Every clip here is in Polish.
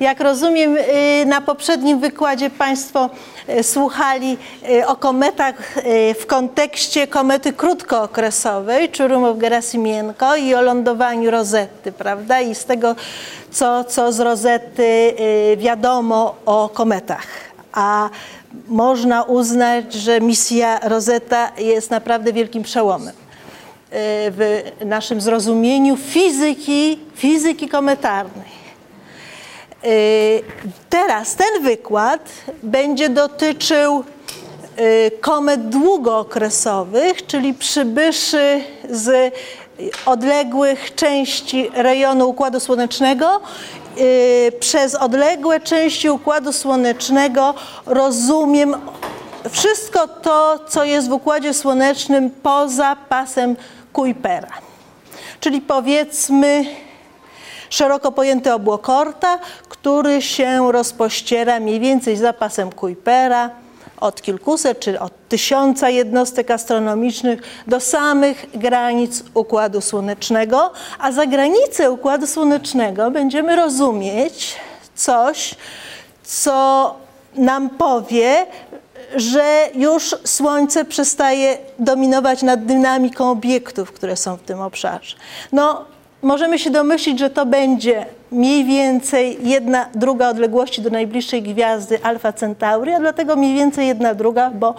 Jak rozumiem, y, na poprzednim wykładzie Państwo y, słuchali y, o kometach w kontekście komety krótkookresowej, Czurumów Gerasimienko i o lądowaniu Rozetty, prawda? I z tego, co, co z Rozety y, wiadomo o kometach. A można uznać, że misja Rosetta jest naprawdę wielkim przełomem w naszym zrozumieniu fizyki, fizyki kometarnej. Y, Teraz ten wykład będzie dotyczył y, komet długookresowych, czyli przybyszy z odległych części rejonu Układu Słonecznego. Y, Przez odległe części Układu Słonecznego rozumiem wszystko to, co jest w Układzie Słonecznym poza pasem Kuipera. Czyli powiedzmy szeroko pojęty obłok Oorta, który się rozpościera mniej więcej za pasem Kuipera od kilkuset czy od tysiąca jednostek astronomicznych do samych granic Układu Słonecznego, a za granicę Układu Słonecznego będziemy rozumieć coś, co nam powie, że już Słońce przestaje dominować nad dynamiką obiektów, które są w tym obszarze. No, możemy się domyślić, że to będzie mniej więcej jedna druga odległości do najbliższej gwiazdy Alfa Centauri, a dlatego mniej więcej jedna druga, bo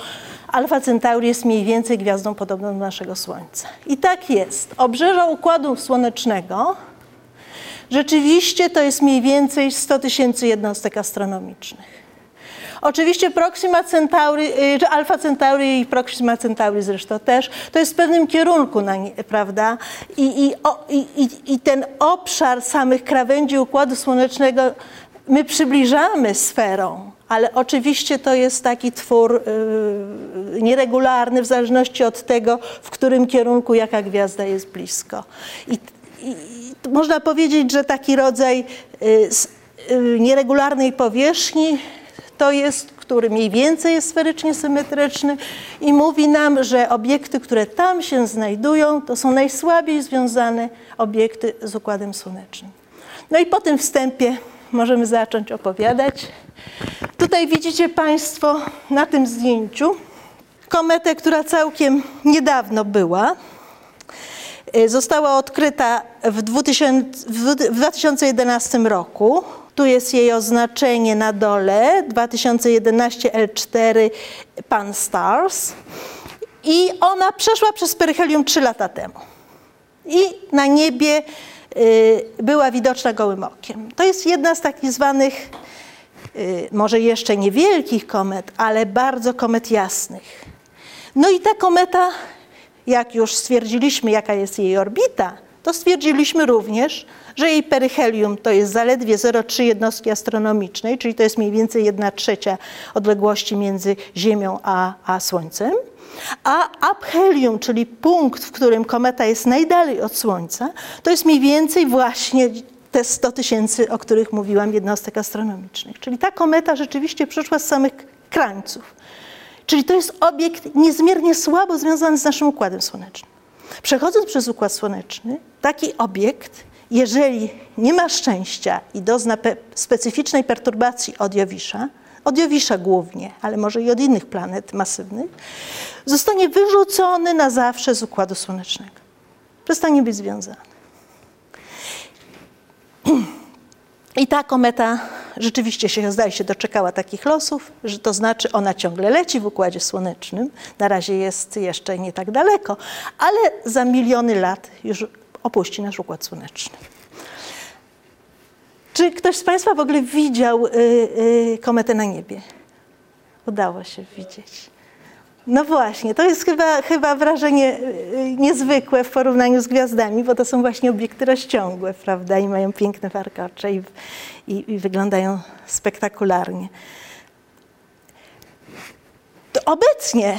Alfa Centauri jest mniej więcej gwiazdą podobną do naszego Słońca. I tak jest. Obrzeża Układu Słonecznego rzeczywiście to jest mniej więcej 100 tysięcy jednostek astronomicznych. Oczywiście Proxima Centauri, czy Alfa Centauri i Proxima Centauri zresztą też, to jest w pewnym kierunku, prawda? I, i, o, i, i, ten obszar samych krawędzi Układu Słonecznego my przybliżamy sferą, ale oczywiście to jest taki twór y, nieregularny w zależności od tego, w którym kierunku jaka gwiazda jest blisko. I, i, można powiedzieć, że taki rodzaj y, s- y, nieregularnej powierzchni to jest, który mniej więcej jest sferycznie symetryczny i mówi nam, że obiekty, które tam się znajdują, to są najsłabiej związane obiekty z Układem Słonecznym. No i po tym wstępie możemy zacząć opowiadać. Tutaj widzicie Państwo na tym zdjęciu kometę, która całkiem niedawno była. Y, Została odkryta w 2000 w 2011 roku. Tu jest jej oznaczenie na dole 2011 L4 Pan Stars. I ona przeszła przez peryhelium 3 lata temu. I na niebie y, była widoczna gołym okiem. To jest jedna z takich zwanych, y, może jeszcze niewielkich komet, ale bardzo komet jasnych. No i ta kometa, jak już stwierdziliśmy, jaka jest jej orbita, to stwierdziliśmy również, że jej peryhelium to jest zaledwie 0,3 jednostki astronomicznej, czyli to jest mniej więcej 1 trzecia odległości między Ziemią a, a Słońcem. A aphelium, czyli punkt, w którym kometa jest najdalej od Słońca, to jest mniej więcej właśnie te 100 tysięcy, o których mówiłam, jednostek astronomicznych. Czyli ta kometa rzeczywiście przyszła z samych krańców. Czyli to jest obiekt niezmiernie słabo związany z naszym Układem Słonecznym. Przechodząc przez Układ Słoneczny, taki obiekt, jeżeli nie ma szczęścia i dozna pe- specyficznej perturbacji od Jowisza, od Jowisza głównie, ale może i od innych planet masywnych, zostanie wyrzucony na zawsze z Układu Słonecznego. Przestanie być związany. I ta kometa rzeczywiście się, zdaje się, doczekała takich losów, że to znaczy ona ciągle leci w Układzie Słonecznym. Na razie jest jeszcze nie tak daleko, ale za miliony lat już opuści nasz Układ Słoneczny. Czy ktoś z Państwa w ogóle widział y, y, kometę na niebie? Udało się widzieć. No właśnie, to jest chyba, chyba wrażenie y, niezwykłe w porównaniu z gwiazdami, bo to są właśnie obiekty rozciągłe, prawda, i mają piękne warkocze i, i, i wyglądają spektakularnie. To obecnie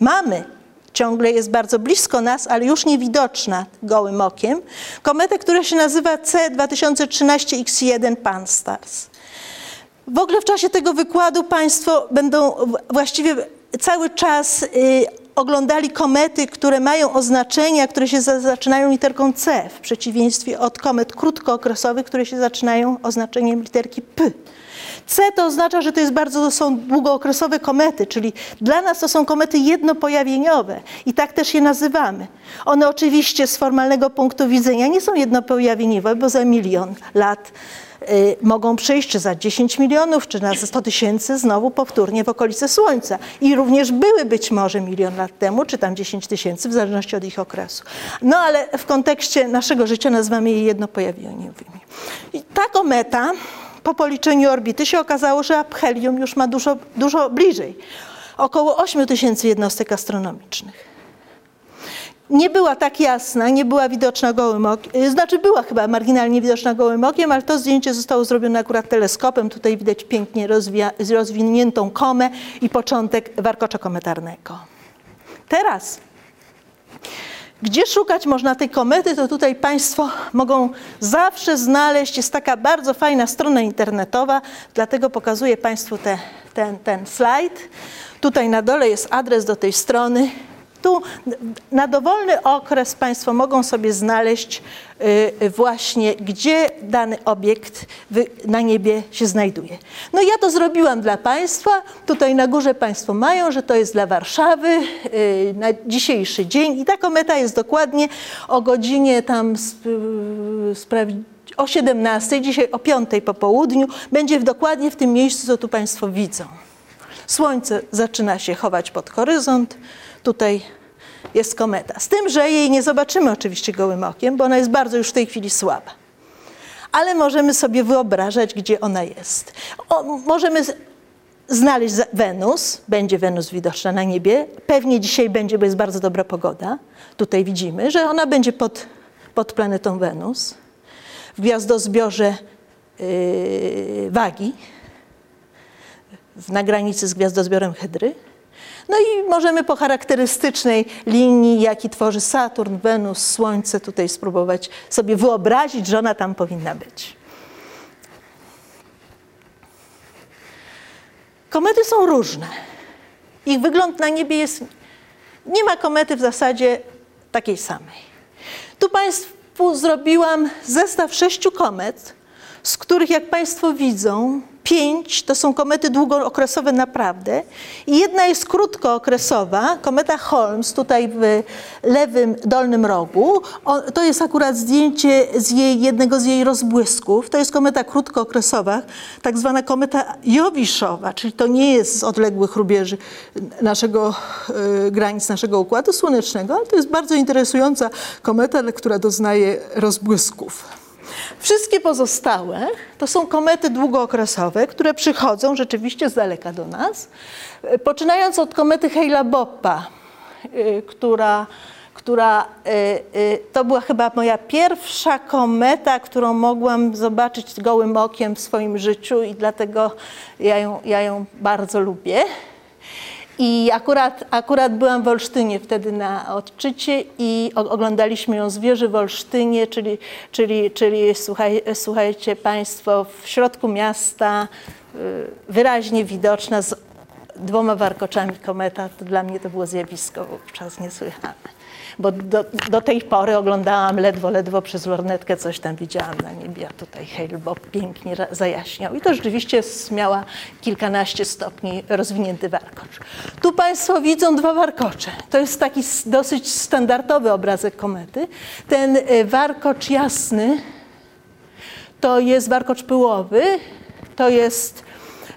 mamy, ciągle jest bardzo blisko nas, ale już niewidoczna gołym okiem, kometę, która się nazywa C2013X1 Pan-STARRS. W ogóle w czasie tego wykładu Państwo będą właściwie cały czas y, oglądali komety, które mają oznaczenia, które się za, zaczynają literką C, w przeciwieństwie od komet krótkookresowych, które się zaczynają oznaczeniem literki P. C to oznacza, że to jest bardzo, to są długookresowe komety, czyli dla nas to są komety jednopojawieniowe i tak też je nazywamy. One oczywiście z formalnego punktu widzenia nie są jednopojawieniowe, bo za milion lat mogą przyjść, czy za 10 milionów, czy na 100 tysięcy znowu powtórnie w okolice Słońca. I również były być może milion lat temu, czy tam 10 tysięcy, w zależności od ich okresu. No ale w kontekście naszego życia nazywamy je jednopojawieniowymi. I ta kometa po policzeniu orbity się okazało, że aphelium już ma dużo, dużo bliżej. Około 8 tysięcy jednostek astronomicznych. Nie była tak jasna, nie była widoczna gołym okiem, znaczy była chyba marginalnie widoczna gołym okiem, ale to zdjęcie zostało zrobione akurat teleskopem. Tutaj widać pięknie rozwiniętą komę i początek warkocza kometarnego. Teraz gdzie szukać można tej komety, to tutaj Państwo mogą zawsze znaleźć. Jest taka bardzo fajna strona internetowa, dlatego pokazuję Państwu te, ten, ten slajd. Tutaj na dole jest adres do tej strony. Na dowolny okres Państwo mogą sobie znaleźć y, właśnie, gdzie dany obiekt na niebie się znajduje. No ja to zrobiłam dla Państwa. Tutaj na górze Państwo mają, że to jest dla Warszawy y, na dzisiejszy dzień i ta kometa jest dokładnie o godzinie tam o 17, dzisiaj o 5 po południu, będzie dokładnie w tym miejscu, co tu Państwo widzą. Słońce zaczyna się chować pod horyzont. Tutaj jest kometa. Z tym, że jej nie zobaczymy oczywiście gołym okiem, bo ona jest bardzo już w tej chwili słaba. Ale możemy sobie wyobrażać, gdzie ona jest. O, możemy znaleźć Wenus, będzie Wenus widoczna na niebie. Pewnie dzisiaj będzie, bo jest bardzo dobra pogoda. Tutaj widzimy, że ona będzie pod, pod planetą Wenus. W gwiazdozbiorze yy, Wagi, na granicy z gwiazdozbiorem Hydry. No i możemy po charakterystycznej linii, jaki tworzy Saturn, Wenus, Słońce, tutaj spróbować sobie wyobrazić, że ona tam powinna być. Komety są różne. Ich wygląd na niebie jest. Nie ma komety w zasadzie takiej samej. Tu Państwu zrobiłam zestaw sześciu komet, z których, jak Państwo widzą, pięć to są komety długookresowe naprawdę i jedna jest krótkookresowa, kometa Holmes tutaj w lewym dolnym rogu. O, to jest akurat zdjęcie z jej, jednego z jej rozbłysków. To jest kometa krótkookresowa, tak zwana kometa Jowiszowa, czyli to nie jest z odległych rubieży naszego, y, granic naszego Układu Słonecznego, ale to jest bardzo interesująca kometa, która doznaje rozbłysków. Wszystkie pozostałe to są komety długookresowe, które przychodzą rzeczywiście z daleka do nas. Poczynając od komety Hale-Boppa, y, która, która y, y, to była chyba moja pierwsza kometa, którą mogłam zobaczyć gołym okiem w swoim życiu i dlatego ja ją, ja ją bardzo lubię. I akurat, akurat byłam w Olsztynie wtedy na odczycie i oglądaliśmy ją z wieży w Olsztynie, czyli, czyli, czyli słuchaj, słuchajcie Państwo, w środku miasta, y, wyraźnie widoczna z dwoma warkoczami kometa. To dla mnie to było zjawisko wówczas niesłychane bo do, do, tej pory oglądałam ledwo, ledwo przez lornetkę coś tam widziałam na niebie, a tutaj Hale Bob pięknie zajaśniał. I to rzeczywiście miała kilkanaście stopni rozwinięty warkocz. Tu Państwo widzą dwa warkocze. To jest taki dosyć standardowy obrazek komety. Ten y, warkocz jasny to jest warkocz pyłowy, to jest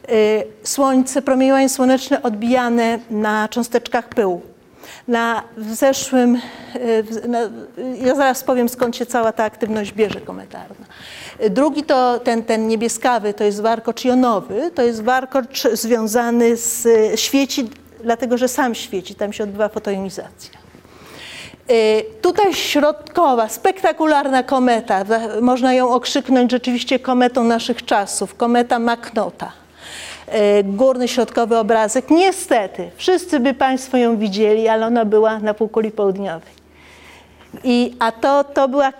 y, słońce, promieniowanie słoneczne odbijane na cząsteczkach pyłu. Na w zeszłym, e, na, ja zaraz powiem skąd się cała ta aktywność bierze kometarna. Drugi to ten, ten niebieskawy, to jest warkocz jonowy, to jest warkocz związany z świeci, dlatego że sam świeci, tam się odbywa fotonizacja. E, tutaj środkowa, spektakularna kometa, można ją okrzyknąć rzeczywiście kometą naszych czasów, kometa Maknota. E, górny środkowy obrazek. Niestety, wszyscy by Państwo ją widzieli, ale ona była na półkuli południowej. I, a to, to była,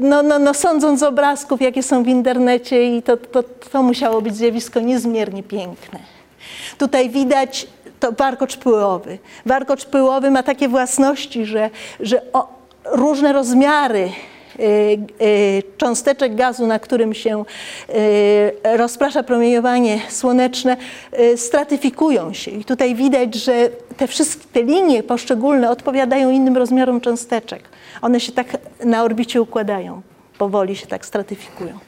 no, no, no sądząc z obrazków, jakie są w internecie, i to, to, to musiało być zjawisko niezmiernie piękne. Tutaj widać to warkocz pyłowy. Warkocz pyłowy ma takie własności, że, że o, różne rozmiary cząsteczek gazu, na którym się y, rozprasza promieniowanie słoneczne, stratyfikują się. I tutaj widać, że te wszystkie te linie poszczególne odpowiadają innym rozmiarom cząsteczek. One się tak na orbicie układają, powoli się tak stratyfikują.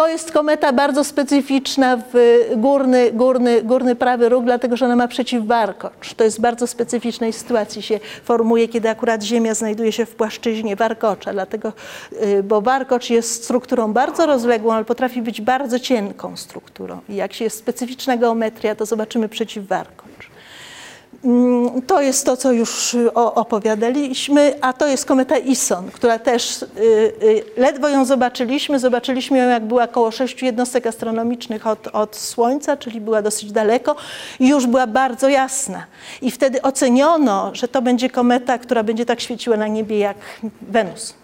To jest kometa bardzo specyficzna w górny, górny, górny prawy róg, dlatego że ona ma przeciwwarkocz. To jest w bardzo specyficznej sytuacji się formuje, kiedy akurat Ziemia znajduje się w płaszczyźnie warkocza, dlatego, y, bo warkocz jest strukturą bardzo rozległą, ale potrafi być bardzo cienką strukturą. I jak się jest specyficzna geometria, to zobaczymy przeciwwarkocz. Mm, to jest to, co już y, opowiadaliśmy, a to jest kometa Ison, która też y, y, ledwo ją zobaczyliśmy. Zobaczyliśmy ją, jak była około sześciu jednostek astronomicznych od, od Słońca, czyli była dosyć daleko i już była bardzo jasna. I wtedy oceniono, że to będzie kometa, która będzie tak świeciła na niebie jak Wenus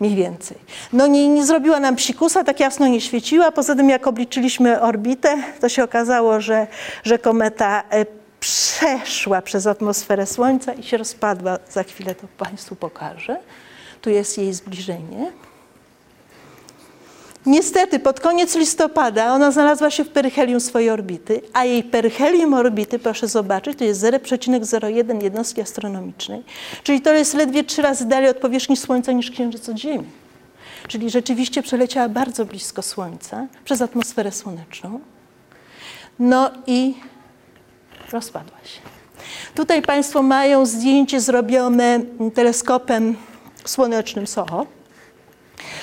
mniej więcej. No nie, nie zrobiła nam psikusa, tak jasno nie świeciła. Poza tym, jak obliczyliśmy orbitę, to się okazało, że, że kometa e, przeszła przez atmosferę Słońca i się rozpadła. Za chwilę to Państwu pokażę. Tu jest jej zbliżenie. Niestety, pod koniec listopada ona znalazła się w peryhelium swojej orbity, a jej peryhelium orbity, proszę zobaczyć, to jest 0,01 jednostki astronomicznej, czyli to jest ledwie trzy razy dalej od powierzchni Słońca niż Księżyc od Ziemi. Czyli rzeczywiście przeleciała bardzo blisko Słońca przez atmosferę słoneczną. No i rozpadła się. Tutaj Państwo mają zdjęcie zrobione teleskopem słonecznym SOHO.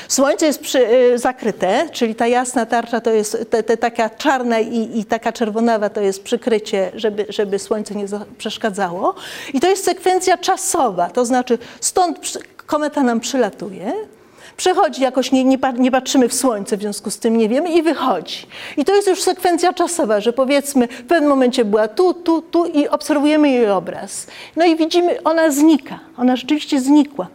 Słońce jest przy, y, zakryte, czyli ta jasna tarcza to jest te, te taka czarna i, i, taka czerwonawa to jest przykrycie, żeby, żeby słońce nie przeszkadzało. I to jest sekwencja czasowa, to znaczy stąd kometa nam przylatuje, Przechodzi jakoś, nie, nie, nie, patrzymy w słońce, w związku z tym nie wiemy i wychodzi. I to jest już sekwencja czasowa, że powiedzmy w pewnym momencie była tu, tu, tu i obserwujemy jej obraz. No i widzimy, ona znika, ona rzeczywiście znikła.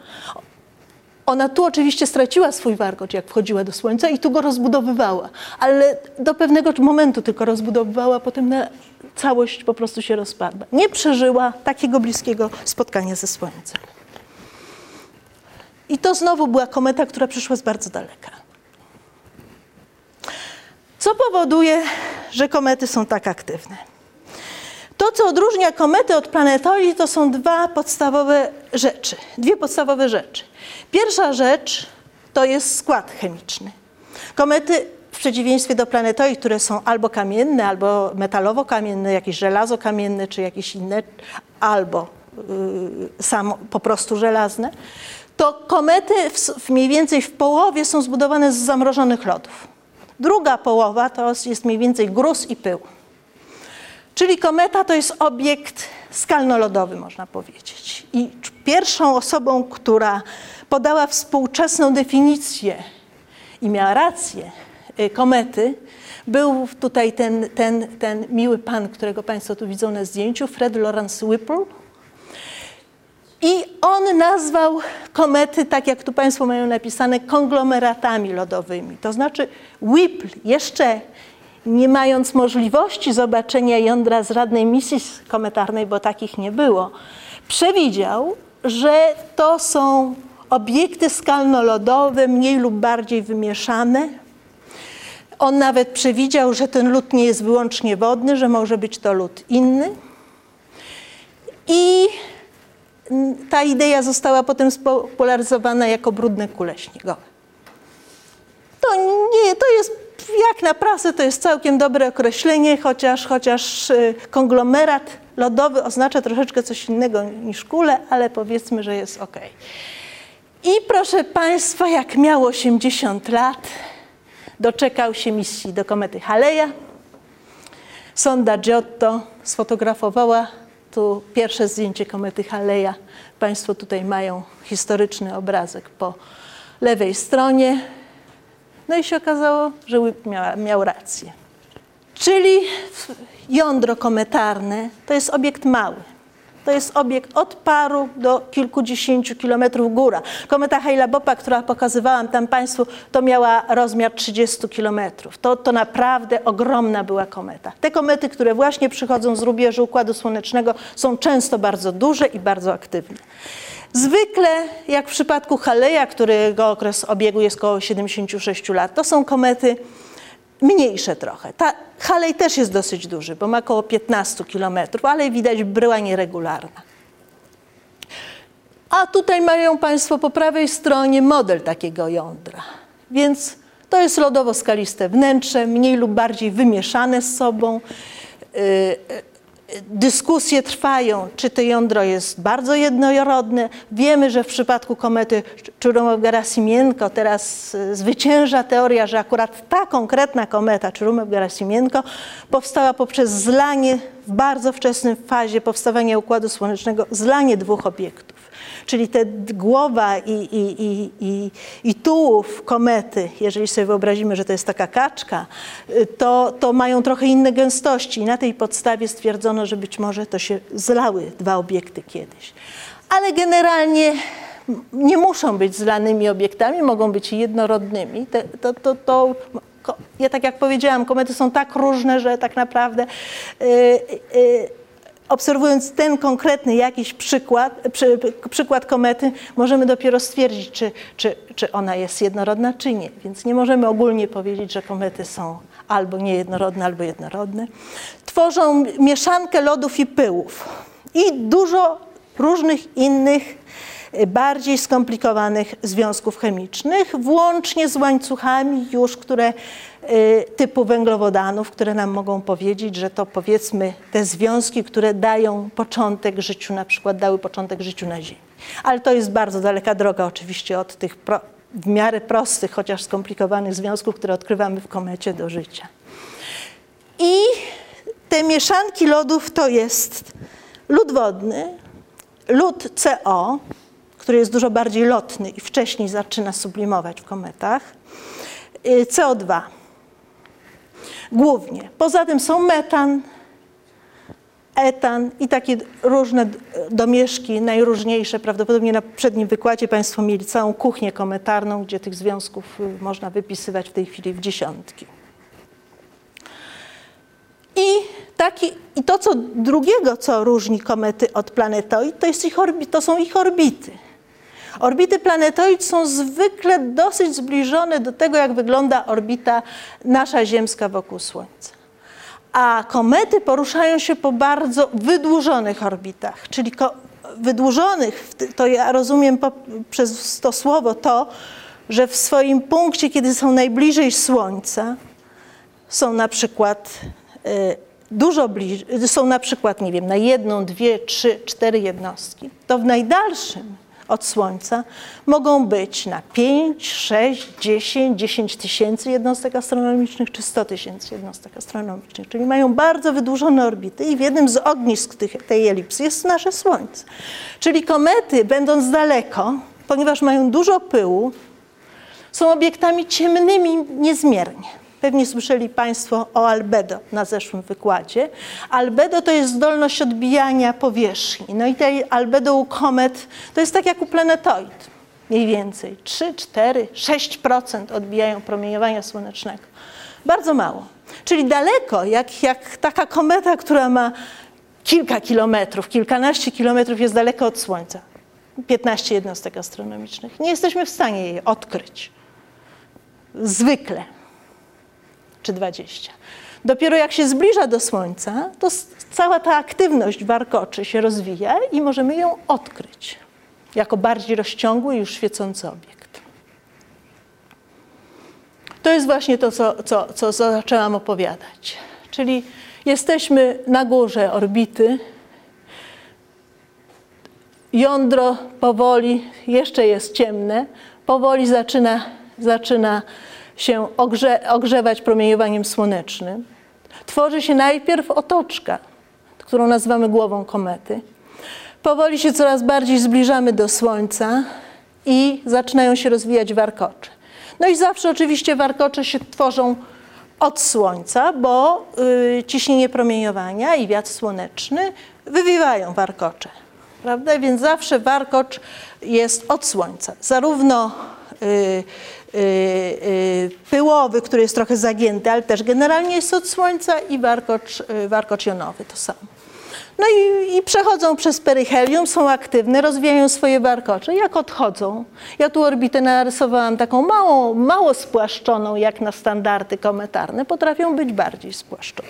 Ona tu oczywiście straciła swój warkocz, jak wchodziła do słońca i tu go rozbudowywała, ale do pewnego momentu tylko rozbudowywała, potem na całość po prostu się rozpadła. Nie przeżyła takiego bliskiego spotkania ze słońcem. I to znowu była kometa, która przyszła z bardzo daleka. Co powoduje, że komety są tak aktywne? To, co odróżnia komety od planetoli, to są dwa podstawowe rzeczy. Dwie podstawowe rzeczy. Pierwsza rzecz to jest skład chemiczny. Komety w przeciwieństwie do planetoi, które są albo kamienne, albo metalowo-kamienne, jakieś żelazo-kamienne, czy jakieś inne, albo yy, samo po prostu żelazne, to komety w, mniej więcej w połowie są zbudowane z zamrożonych lodów. Druga połowa to jest mniej więcej gruz i pył. Czyli kometa to jest obiekt skalnolodowy, można powiedzieć. I pierwszą osobą, która podała współczesną definicję i miała rację y, komety, był tutaj ten, ten, ten miły pan, którego Państwo tu widzą na zdjęciu, Fred Lawrence Whipple, i on nazwał komety, tak jak tu Państwo mają napisane, konglomeratami lodowymi. To znaczy Whipple jeszcze nie mając możliwości zobaczenia jądra z żadnej misji kometarnej, bo takich nie było, przewidział, że to są obiekty skalno-lodowe, mniej lub bardziej wymieszane. On nawet przewidział, że ten lód nie jest wyłącznie wodny, że może być to lód inny. I ta idea została potem spopularyzowana jako brudne kule śniegowe. To nie, to jest jak na prasę to jest całkiem dobre określenie, chociaż, chociaż y, konglomerat lodowy oznacza troszeczkę coś innego niż kule, ale powiedzmy, że jest ok. I proszę Państwa, jak miał 80 lat, doczekał się misji do komety Haleja. Sonda Giotto sfotografowała tu pierwsze zdjęcie komety Haleja. Państwo tutaj mają historyczny obrazek po lewej stronie. No i się okazało, że Whip miał, miał rację. Czyli jądro kometarne to jest obiekt mały. To jest obiekt od paru do kilkudziesięciu kilometrów góra. Kometa Hale-Bopa, która pokazywałam tam Państwu, to miała rozmiar 30 kilometrów. To, to naprawdę ogromna była kometa. Te komety, które właśnie przychodzą z rubieżu Układu Słonecznego są często bardzo duże i bardzo aktywne. Zwykle, jak w przypadku Haleja, którego okres obiegu jest około 76 lat, to są komety mniejsze trochę. Ta Halej też jest dosyć duży, bo ma około 15 km, ale widać bryła nieregularna. A tutaj mają Państwo po prawej stronie model takiego jądra. Więc to jest lodowo-skaliste wnętrze, mniej lub bardziej wymieszane z sobą. Y, y, Dyskusje trwają, czy to jądro jest bardzo jednorodne. Wiemy, że w przypadku komety Czurumow-Gerasimienko teraz e, zwycięża teoria, że akurat ta konkretna kometa Czurumow-Gerasimienko powstała poprzez zlanie w bardzo wczesnym fazie powstawania Układu Słonecznego, zlanie dwóch obiektów czyli te głowa i, i, i, i, i tułów komety, jeżeli sobie wyobrazimy, że to jest taka kaczka, y, to, to mają trochę inne gęstości i na tej podstawie stwierdzono, że być może to się zlały dwa obiekty kiedyś. Ale generalnie nie muszą być zlanymi obiektami, mogą być jednorodnymi. To, to, to, ja tak jak powiedziałam, komety są tak różne, że tak naprawdę yy, yy, obserwując ten konkretny jakiś przykład, przy, przykład komety, możemy dopiero stwierdzić, czy, czy, czy ona jest jednorodna, czy nie. Więc nie możemy ogólnie powiedzieć, że komety są albo niejednorodne, albo jednorodne. Tworzą mieszankę lodów i pyłów i dużo różnych innych bardziej skomplikowanych związków chemicznych, włącznie z łańcuchami już, które y, typu węglowodanów, które nam mogą powiedzieć, że to powiedzmy te związki, które dają początek życiu, na przykład dały początek życiu na Ziemi. Ale to jest bardzo daleka droga oczywiście od tych pro, w miarę prostych, chociaż skomplikowanych związków, które odkrywamy w komecie do życia. I te mieszanki lodów to jest lód wodny, lód CO, który jest dużo bardziej lotny i wcześniej zaczyna sublimować w kometach. Y, CO2 głównie. Poza tym są metan, etan i takie różne domieszki, najróżniejsze. Prawdopodobnie na przednim wykładzie Państwo mieli całą kuchnię kometarną, gdzie tych związków y, można wypisywać w tej chwili w dziesiątki. I, taki, I to, co drugiego, co różni komety od planetoid, to, jest ich to są ich orbity. Orbity planetoid są zwykle dosyć zbliżone do tego, jak wygląda orbita nasza ziemska wokół Słońca. A komety poruszają się po bardzo wydłużonych orbitach, czyli wydłużonych, to ja rozumiem przez to słowo to, że w swoim punkcie, kiedy są najbliżej Słońca, są na przykład y, dużo bliżej, są na przykład, nie wiem, na jedną, dwie, trzy, cztery jednostki, to w najdalszym od Słońca mogą być na 5, 6, 10, 10 tysięcy jednostek astronomicznych czy 100 tysięcy jednostek astronomicznych. Czyli mają bardzo wydłużone orbity i w jednym z ognisk tych, tej elipsy jest nasze Słońce. Czyli komety, będąc daleko, ponieważ mają dużo pyłu, są obiektami ciemnymi niezmiernie. Pewnie słyszeli Państwo o albedo na zeszłym wykładzie. Albedo to jest zdolność odbijania powierzchni. No i tej albedo u komet to jest tak jak u planetoid. Mniej więcej 3, 4, 6% odbijają promieniowania słonecznego. Bardzo mało. Czyli daleko, jak, jak taka kometa, która ma kilka kilometrów, kilkanaście kilometrów jest daleko od Słońca. 15 jednostek astronomicznych. Nie jesteśmy w stanie jej odkryć. Zwykle czy 20. Dopiero jak się zbliża do Słońca, to cała ta aktywność warkoczy się rozwija i możemy ją odkryć jako bardziej rozciągły już świecący obiekt. To jest właśnie to, co, co, co zaczęłam opowiadać. Czyli jesteśmy na górze orbity, jądro powoli, jeszcze jest ciemne, powoli zaczyna, zaczyna się ogrze ogrzewać promieniowaniem słonecznym, tworzy się najpierw otoczka, którą nazywamy głową komety. Powoli się coraz bardziej zbliżamy do Słońca i zaczynają się rozwijać warkocze. No i zawsze oczywiście warkocze się tworzą od Słońca, bo y, ciśnienie promieniowania i wiatr słoneczny wywiewają warkocze. Prawda? Więc zawsze warkocz jest od słońca. Zarówno y, pyłowy, który jest trochę zagięty, ale też generalnie jest od słońca i warkocz, y, warkocz jonowy to samo. No i, i, przechodzą przez peryhelium, są aktywne, rozwijają swoje warkocze. Jak odchodzą? Ja tu orbitę narysowałam taką mało, mało spłaszczoną, jak na standardy kometarne. Potrafią być bardziej spłaszczone.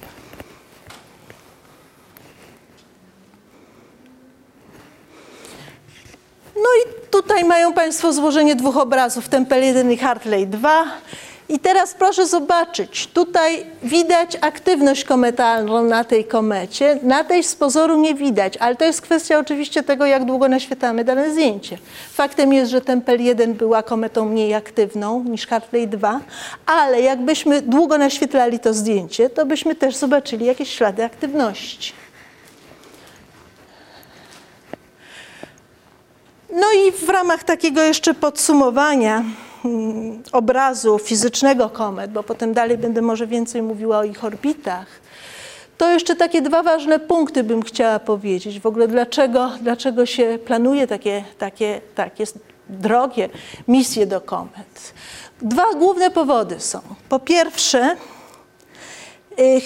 No i tutaj mają Państwo złożenie dwóch obrazów, Tempel 1 i Hartley 2. I teraz proszę zobaczyć, tutaj widać aktywność kometalną na tej komecie, na tej z pozoru nie widać, ale to jest kwestia oczywiście tego, jak długo naświetlamy dane zdjęcie. Faktem jest, że Tempel 1 była kometą mniej aktywną niż Hartley 2, ale jakbyśmy długo naświetlali to zdjęcie, to byśmy też zobaczyli jakieś ślady aktywności. No i w ramach takiego jeszcze podsumowania mm, obrazu fizycznego komet, bo potem dalej będę może więcej mówiła o ich orbitach, to jeszcze takie dwa ważne punkty bym chciała powiedzieć. W ogóle dlaczego, dlaczego się planuje takie, takie, takie drogie misje do komet. Dwa główne powody są. Po pierwsze, y,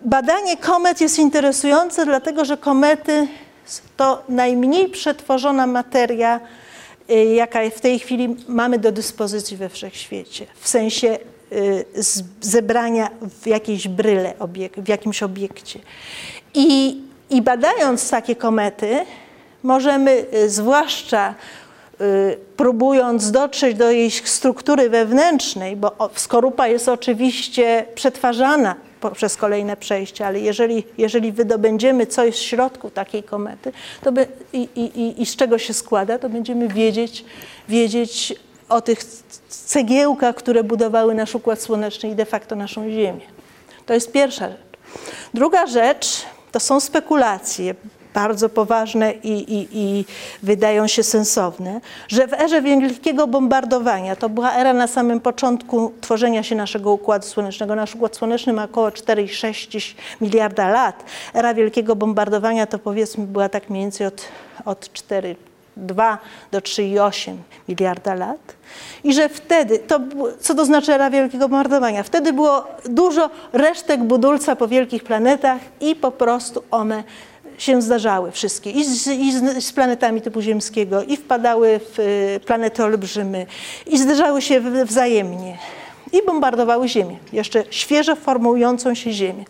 badanie komet jest interesujące, dlatego że komety to najmniej przetworzona materia, y, jaka w tej chwili mamy do dyspozycji we wszechświecie. W sensie y, zebrania w jakiejś bryle, w jakimś obiekcie. I, I badając takie komety, możemy y, zwłaszcza próbując dotrzeć do jej struktury wewnętrznej, bo skorupa jest oczywiście przetwarzana przez kolejne przejście, ale jeżeli, jeżeli wydobędziemy coś w środku takiej komety to by, i, i, i z czego się składa, to będziemy wiedzieć, wiedzieć o tych cegiełkach, które budowały nasz Układ Słoneczny i de facto naszą Ziemię. To jest pierwsza rzecz. Druga rzecz to są spekulacje bardzo poważne i, i, i wydają się sensowne, że w erze wielkiego bombardowania, to była era na samym początku tworzenia się naszego Układu Słonecznego, nasz Układ Słoneczny ma około 4,6 miliarda lat. Era wielkiego bombardowania to powiedzmy była tak mniej więcej od, od 4 2 do 3,8 miliarda lat. I że wtedy, to, co to znaczy era wielkiego bombardowania? Wtedy było dużo resztek budulca po wielkich planetach i po prostu one się zdarzały wszystkie, i z, i z, z, planetami typu ziemskiego, i wpadały w y, planety olbrzymy, i zdarzały się wzajemnie, i bombardowały Ziemię, jeszcze świeżo formującą się Ziemię.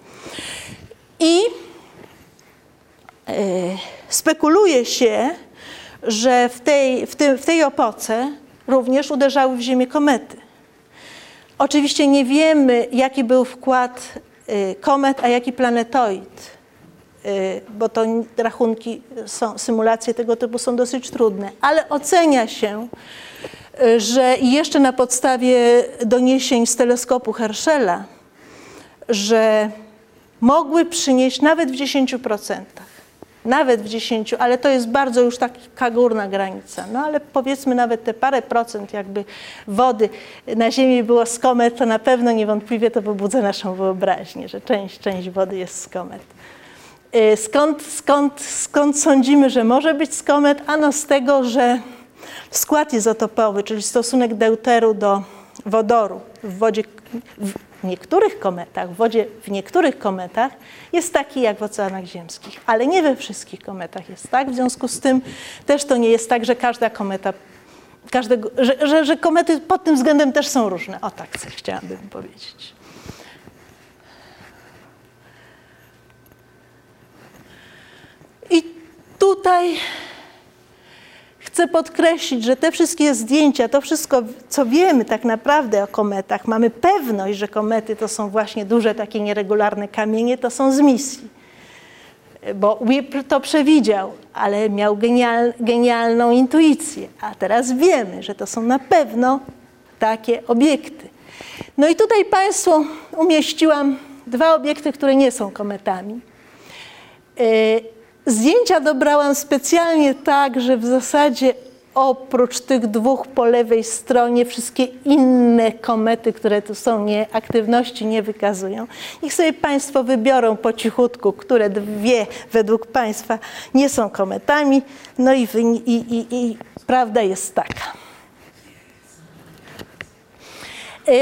I y, spekuluje się, że w tej, w, w tej epoce również uderzały w Ziemię komety. Oczywiście nie wiemy, jaki był wkład y, komet, a jaki planetoid bo to rachunki, są, symulacje tego typu są dosyć trudne, ale ocenia się, y, że jeszcze na podstawie doniesień z teleskopu Herschela, że mogły przynieść nawet w 10%. Nawet w 10, ale to jest bardzo już taka górna granica. No ale powiedzmy nawet te parę procent jakby wody na Ziemi było z komet, to na pewno niewątpliwie to pobudza naszą wyobraźnię, że część, część wody jest z komet. Y, skąd, skąd, skąd sądzimy, że może być z komet? Ano z tego, że skład izotopowy, czyli stosunek deuteru do wodoru w wodzie w niektórych kometach, w wodzie w niektórych kometach jest taki jak w oceanach ziemskich, ale nie we wszystkich kometach jest tak. W związku z tym też to nie jest tak, że każda kometa, każdego, że, że, że komety pod tym względem też są różne. O tak chciałabym powiedzieć. Tutaj chcę podkreślić, że te wszystkie zdjęcia, to wszystko, co wiemy tak naprawdę o kometach, mamy pewność, że komety to są właśnie duże takie nieregularne kamienie, to są z misji. Bo Whip to przewidział, ale miał genial, genialną intuicję. A teraz wiemy, że to są na pewno takie obiekty. No i tutaj Państwu umieściłam dwa obiekty, które nie są kometami. Y, Zdjęcia dobrałam specjalnie tak, że w zasadzie oprócz tych dwóch po lewej stronie, wszystkie inne komety, które tu są, nie, aktywności nie wykazują. Niech sobie Państwo wybiorą po cichutku, które dwie według Państwa nie są kometami. No i, i, i, i prawda jest taka.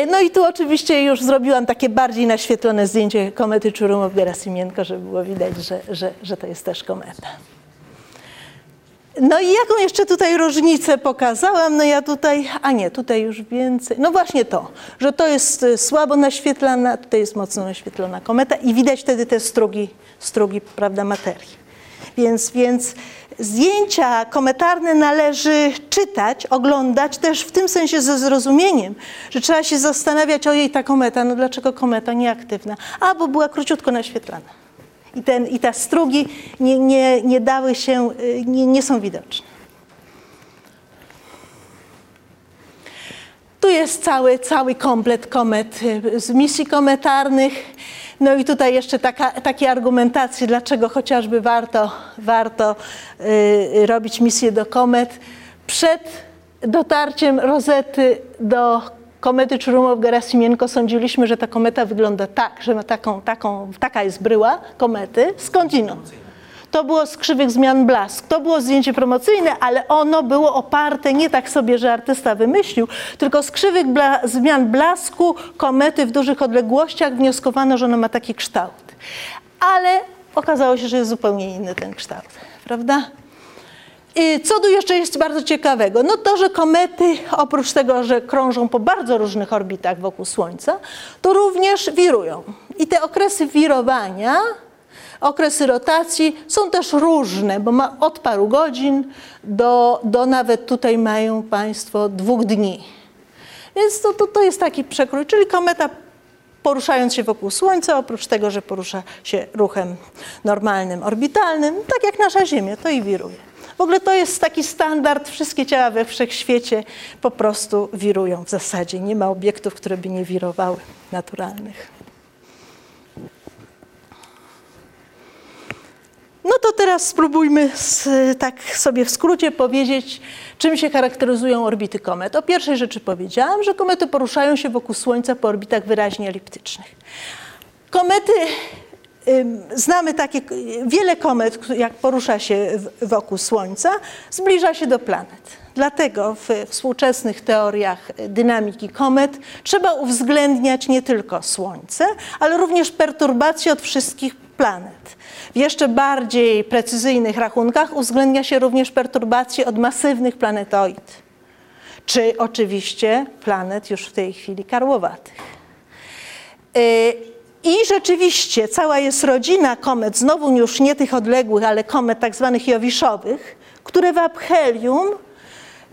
No i tu oczywiście już zrobiłam takie bardziej naświetlone zdjęcie komety Czurumow-Gerasimienko, żeby było widać, że, że, że to jest też kometa. No i jaką jeszcze tutaj różnicę pokazałam? No ja tutaj, a nie, tutaj już więcej. No właśnie to, że to jest y, słabo naświetlana, tutaj jest mocno naświetlona kometa i widać wtedy te strugi, strugi prawda, materii. Więc, więc zdjęcia kometarne należy czytać, oglądać też w tym sensie ze zrozumieniem, że trzeba się zastanawiać, ojej, ta kometa, no dlaczego kometa nieaktywna? A, bo była króciutko naświetlana i, ten, i te strugi nie, nie, nie dały się, y, nie, nie są widoczne. Tu jest cały, cały komplet komet y, z misji kometarnych. No i tutaj jeszcze taka, takie argumentacje, dlaczego chociażby warto, warto y, robić misję do komet. Przed dotarciem rozety do komety Czurumow-Gerasimienko sądziliśmy, że ta kometa wygląda tak, że ma taką, taką, taka jest bryła komety, skądinąd. To było z krzywych zmian blask. To było zdjęcie promocyjne, ale ono było oparte nie tak sobie, że artysta wymyślił, tylko z krzywych bla zmian blasku komety w dużych odległościach wnioskowano, że ono ma taki kształt. Ale okazało się, że jest zupełnie inny ten kształt, prawda? Co tu jeszcze jest bardzo ciekawego? No to, że komety oprócz tego, że krążą po bardzo różnych orbitach wokół Słońca, to również wirują. I te okresy wirowania, okresy rotacji są też różne, bo ma od paru godzin do, do nawet tutaj mają Państwo dwóch dni. Więc to, to, to jest taki przekrój, czyli kometa poruszając się wokół Słońca, oprócz tego, że porusza się ruchem normalnym, orbitalnym, tak jak nasza Ziemia, to i wiruje. W ogóle to jest taki standard, wszystkie ciała we wszechświecie po prostu wirują w zasadzie. Nie ma obiektów, które by nie wirowały, naturalnych. No to teraz spróbujmy z, tak sobie w skrócie powiedzieć, czym się charakteryzują orbity komet. O pierwszej rzeczy powiedziałam, że komety poruszają się wokół Słońca po orbitach wyraźnie eliptycznych. Komety Znamy takie, wiele komet, jak porusza się wokół Słońca, zbliża się do planet. Dlatego w współczesnych teoriach dynamiki komet trzeba uwzględniać nie tylko Słońce, ale również perturbacje od wszystkich planet. W jeszcze bardziej precyzyjnych rachunkach uwzględnia się również perturbacje od masywnych planetoid, czy oczywiście planet już w tej chwili karłowatych. I rzeczywiście cała jest rodzina komet, znowu już nie tych odległych, ale komet tak zwanych jowiszowych, które w aphelium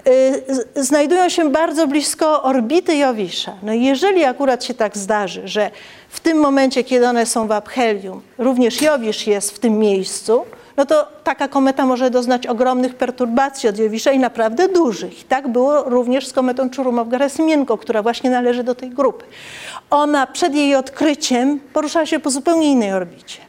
y, znajdują się bardzo blisko orbity Jowisza. No jeżeli akurat się tak zdarzy, że w tym momencie, kiedy one są w aphelium, również Jowisz jest w tym miejscu, no to taka kometa może doznać ogromnych perturbacji od Jowisza i naprawdę dużych. Tak było również z kometą Czurumow-Gerasimienko, która właśnie należy do tej grupy. Ona przed jej odkryciem poruszała się po zupełnie innej orbicie.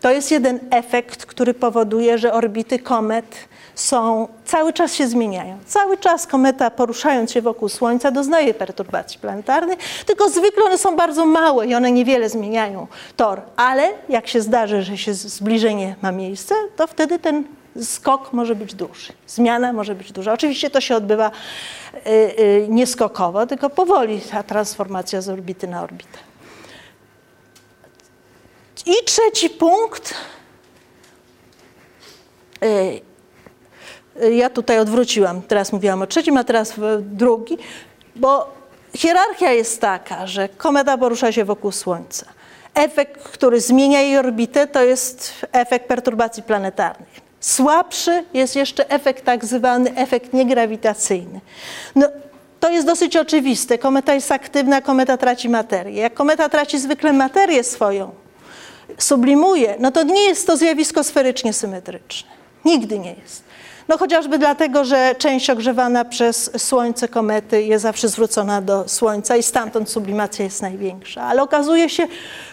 To jest jeden efekt, który powoduje, że orbity komet są, cały czas się zmieniają. Cały czas kometa poruszając się wokół Słońca doznaje perturbacji planetarnych, tylko zwykle one są bardzo małe i one niewiele zmieniają tor, ale jak się zdarzy, że się zbliżenie ma miejsce, to wtedy ten skok może być duży, zmiana może być duża. Oczywiście to się odbywa y, y, nieskokowo, tylko powoli ta transformacja z orbity na orbitę. I trzeci punkt. Ja tutaj odwróciłam, teraz mówiłam o trzecim, a teraz drugi, bo hierarchia jest taka, że kometa porusza się wokół Słońca. Efekt, który zmienia jej orbitę, to jest efekt perturbacji planetarnych. Słabszy jest jeszcze efekt tak zwany efekt niegrawitacyjny. No, to jest dosyć oczywiste. Kometa jest aktywna, kometa traci materię. Jak kometa traci zwykle materię swoją, sublimuje, no to nie jest to zjawisko sferycznie symetryczne. Nigdy nie jest. No chociażby dlatego, że część ogrzewana przez Słońce komety jest zawsze zwrócona do Słońca i stamtąd sublimacja jest największa. Ale okazuje się,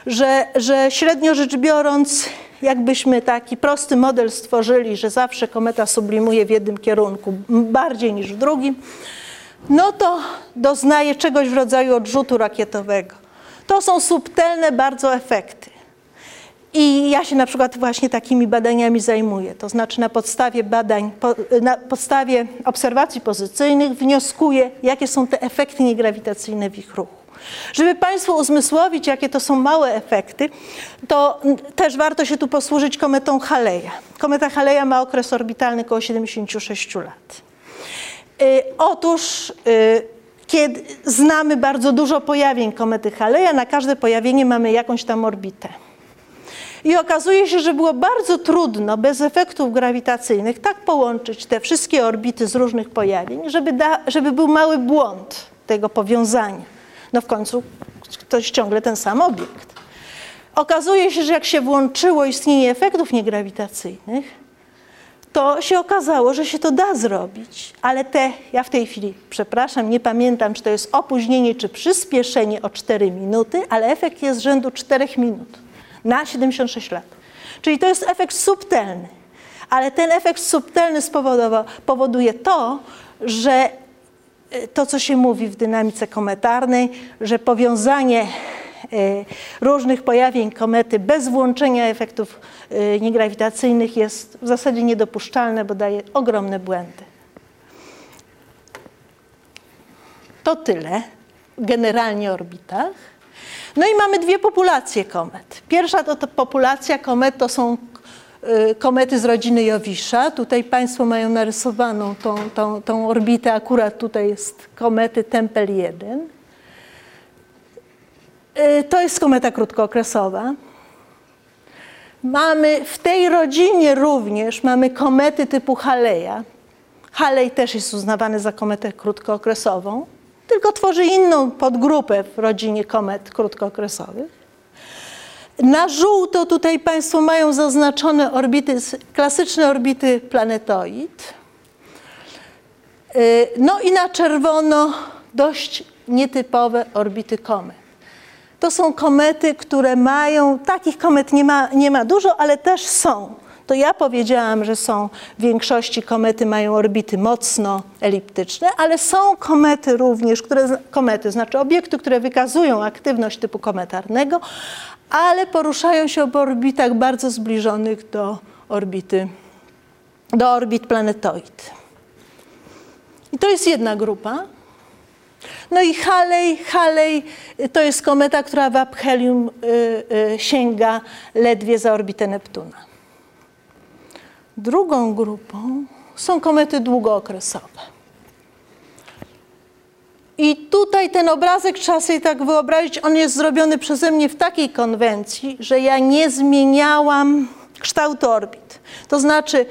że, że średnio rzecz biorąc jakbyśmy taki prosty model stworzyli, że zawsze kometa sublimuje w jednym kierunku bardziej niż w drugim, no to doznaje czegoś w rodzaju odrzutu rakietowego. To są subtelne bardzo efekty. I ja się na przykład właśnie takimi badaniami zajmuję. To znaczy na podstawie badań, na podstawie obserwacji pozycyjnych wnioskuję, jakie są te efekty niegrawitacyjne w ich ruchu. Żeby Państwu uzmysłowić, jakie to są małe efekty, to też warto się tu posłużyć kometą Haleja. Kometa Haleja ma okres orbitalny około 76 lat. Y, otóż y, kiedy znamy bardzo dużo pojawień komety Haleja, na każde pojawienie mamy jakąś tam orbitę. I okazuje się, że było bardzo trudno bez efektów grawitacyjnych tak połączyć te wszystkie orbity z różnych pojawień, żeby, da, żeby był mały błąd tego powiązania. No w końcu to jest ciągle ten sam obiekt. Okazuje się, że jak się włączyło istnienie efektów niegrawitacyjnych, to się okazało, że się to da zrobić, ale te, ja w tej chwili, przepraszam, nie pamiętam, czy to jest opóźnienie, czy przyspieszenie o 4 minuty, ale efekt jest rzędu 4 minut na 76 lat. Czyli to jest efekt subtelny. Ale ten efekt subtelny powoduje to, że e, to, co się mówi w dynamice kometarnej, że powiązanie e, różnych pojawień komety bez włączenia efektów e, niegrawitacyjnych jest w zasadzie niedopuszczalne, bo daje ogromne błędy. To tyle generalnie o orbitach. No i mamy dwie populacje komet. Pierwsza to, to populacja komet to są y, komety z rodziny Jowisza. Tutaj Państwo mają narysowaną tą, tą, tą orbitę, akurat tutaj jest komety Tempel 1. Y, to jest kometa krótkookresowa. Mamy w tej rodzinie również mamy komety typu Haleja. Halej też jest uznawany za kometę krótkookresową tylko tworzy inną podgrupę w rodzinie komet krótkookresowych. Na żółto tutaj Państwo mają zaznaczone orbity, klasyczne orbity planetoid. Y, no i na czerwono dość nietypowe orbity komet. To są komety, które mają, takich komet nie ma, nie ma dużo, ale też są to ja powiedziałam, że są w większości komety mają orbity mocno eliptyczne, ale są komety również, które, komety, znaczy obiekty, które wykazują aktywność typu kometarnego, ale poruszają się w orbitach bardzo zbliżonych do orbity, do orbit planetoid. I to jest jedna grupa. No i Halley, Halley to jest kometa, która w aphelium y, y, sięga ledwie za orbitę Neptuna. Drugą grupą są komety długookresowe. I tutaj ten obrazek trzeba sobie tak wyobrazić, on jest zrobiony przeze mnie w takiej konwencji, że ja nie zmieniałam kształtu orbit. To znaczy,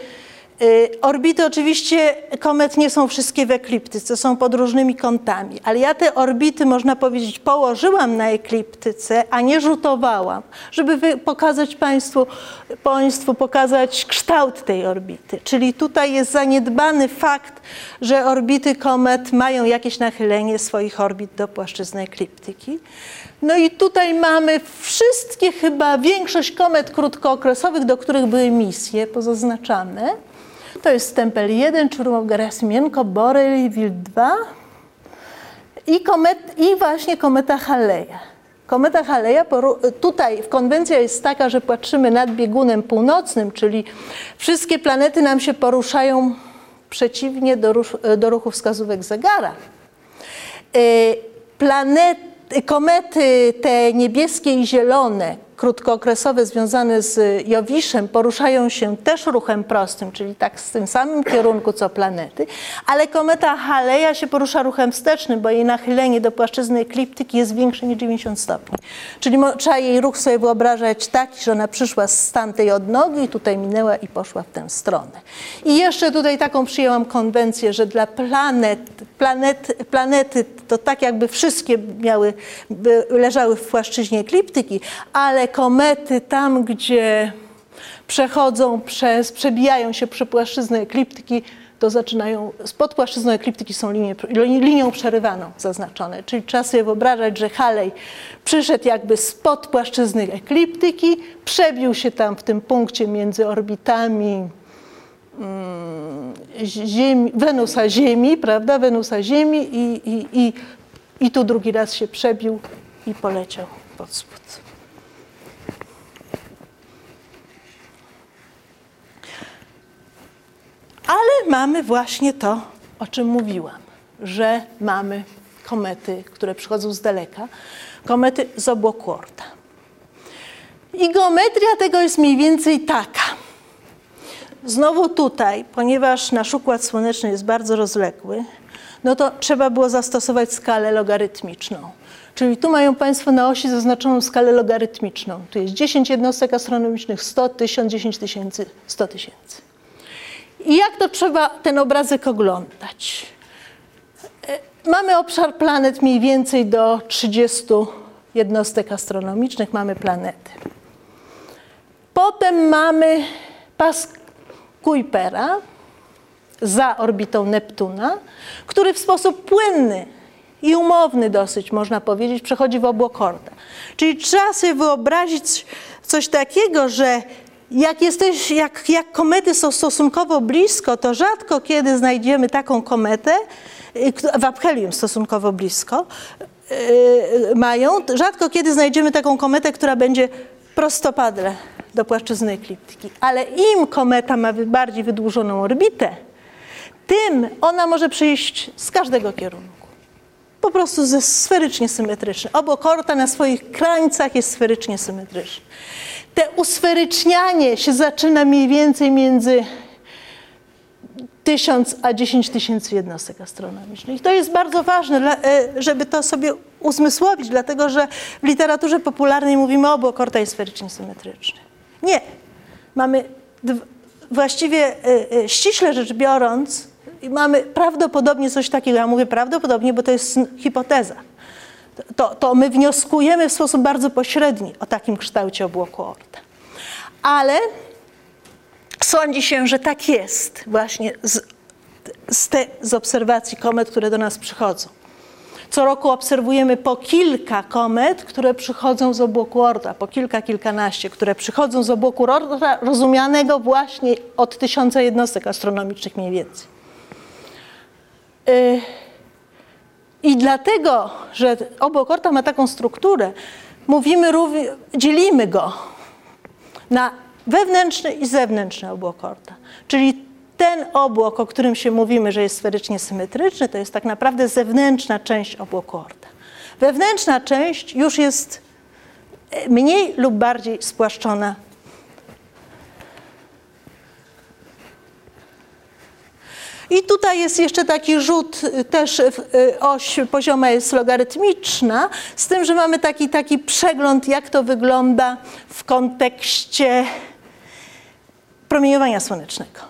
orbity oczywiście komet nie są wszystkie w ekliptyce, są pod różnymi kątami, ale ja te orbity, można powiedzieć, położyłam na ekliptyce, a nie rzutowałam, żeby pokazać Państwu, Państwu pokazać kształt tej orbity. Czyli tutaj jest zaniedbany fakt, że orbity komet mają jakieś nachylenie swoich orbit do płaszczyzny ekliptyki. No i tutaj mamy wszystkie chyba, większość komet krótkookresowych, do których były misje pozaznaczane. To jest Tempel 1, Czurmow Gerasimienko, Borel, Wil 2 i, komet, i właśnie kometa Haleja. Kometa Haleja, tutaj konwencja jest taka, że patrzymy nad biegunem północnym, czyli wszystkie planety nam się poruszają przeciwnie do, ruch, do ruchu wskazówek zegara. E, Planet, komety te niebieskie i zielone, krótkookresowe związane z Jowiszem poruszają się też ruchem prostym, czyli tak w tym samym kierunku co planety, ale kometa Haleja się porusza ruchem wstecznym, bo jej nachylenie do płaszczyzny ekliptyki jest większe niż 90 stopni. Czyli trzeba jej ruch sobie wyobrażać taki, że ona przyszła z tamtej odnogi tutaj minęła i poszła w tę stronę. I jeszcze tutaj taką przyjęłam konwencję, że dla planet, planet planety to tak jakby wszystkie miały, leżały w płaszczyźnie ekliptyki, ale komety tam, gdzie przechodzą przez, przebijają się przy płaszczyznę ekliptyki, to zaczynają, spod płaszczyzną ekliptyki są linie, linią przerywaną zaznaczone, czyli trzeba sobie wyobrażać, że Halej przyszedł jakby spod płaszczyzny ekliptyki, przebił się tam w tym punkcie między orbitami mm, Ziemi, Wenusa Ziemi, prawda, Wenusa Ziemi i, i, i, i tu drugi raz się przebił i poleciał pod spód. Ale mamy właśnie to, o czym mówiłam, że mamy komety, które przychodzą z daleka, komety z obłoku Oorta. I geometria tego jest mniej więcej taka. Znowu tutaj, ponieważ nasz układ słoneczny jest bardzo rozległy, no to trzeba było zastosować skalę logarytmiczną. Czyli tu mają Państwo na osi zaznaczoną skalę logarytmiczną. Tu jest 10 jednostek astronomicznych, 100, 1000, 10 tysięcy, 100 tysięcy. I jak to trzeba ten obrazek oglądać? E, mamy obszar planet mniej więcej do 30 jednostek astronomicznych, mamy planety. Potem mamy pas Kuipera za orbitą Neptuna, który w sposób płynny i umowny dosyć, można powiedzieć, przechodzi w obłok Oorta. Czyli trzeba sobie wyobrazić coś takiego, że jak, jesteś, jak, jak komety są stosunkowo blisko, to rzadko kiedy znajdziemy taką kometę, y, w aphelium stosunkowo blisko yy, mają, rzadko kiedy znajdziemy taką kometę, która będzie prostopadle do płaszczyzny ekliptyki. Ale im kometa ma bardziej wydłużoną orbitę, tym ona może przyjść z każdego kierunku. Po prostu ze sferycznie symetryczny. Obok Oorta na swoich krańcach jest sferycznie symetryczny te usferycznianie się zaczyna mniej więcej między 1000 a 10 tysięcy jednostek astronomicznych. I to jest bardzo ważne, e, żeby to sobie uzmysłowić, dlatego że w literaturze popularnej mówimy o Korta jest sferycznie symetryczny. Nie. Mamy właściwie e, e, ściśle rzecz biorąc, mamy prawdopodobnie coś takiego. Ja mówię prawdopodobnie, bo to jest hipoteza to, to my wnioskujemy w sposób bardzo pośredni o takim kształcie obłoku Oorta. Ale sądzi się, że tak jest właśnie z, z, te, z obserwacji komet, które do nas przychodzą. Co roku obserwujemy po kilka komet, które przychodzą z obłoku Oorta, po kilka, kilkanaście, które przychodzą z obłoku Oorta, rozumianego właśnie od tysiąca jednostek astronomicznych mniej więcej. Y i dlatego, że obłok Oorta ma taką strukturę, mówimy, dzielimy go na wewnętrzny i zewnętrzny obłok Oorta. Czyli ten obłok, o którym się mówimy, że jest sferycznie symetryczny, to jest tak naprawdę zewnętrzna część obłoku Oorta. Wewnętrzna część już jest mniej lub bardziej spłaszczona I tutaj jest jeszcze taki rzut, y, też y, oś pozioma jest logarytmiczna, z tym, że mamy taki, taki przegląd, jak to wygląda w kontekście promieniowania słonecznego.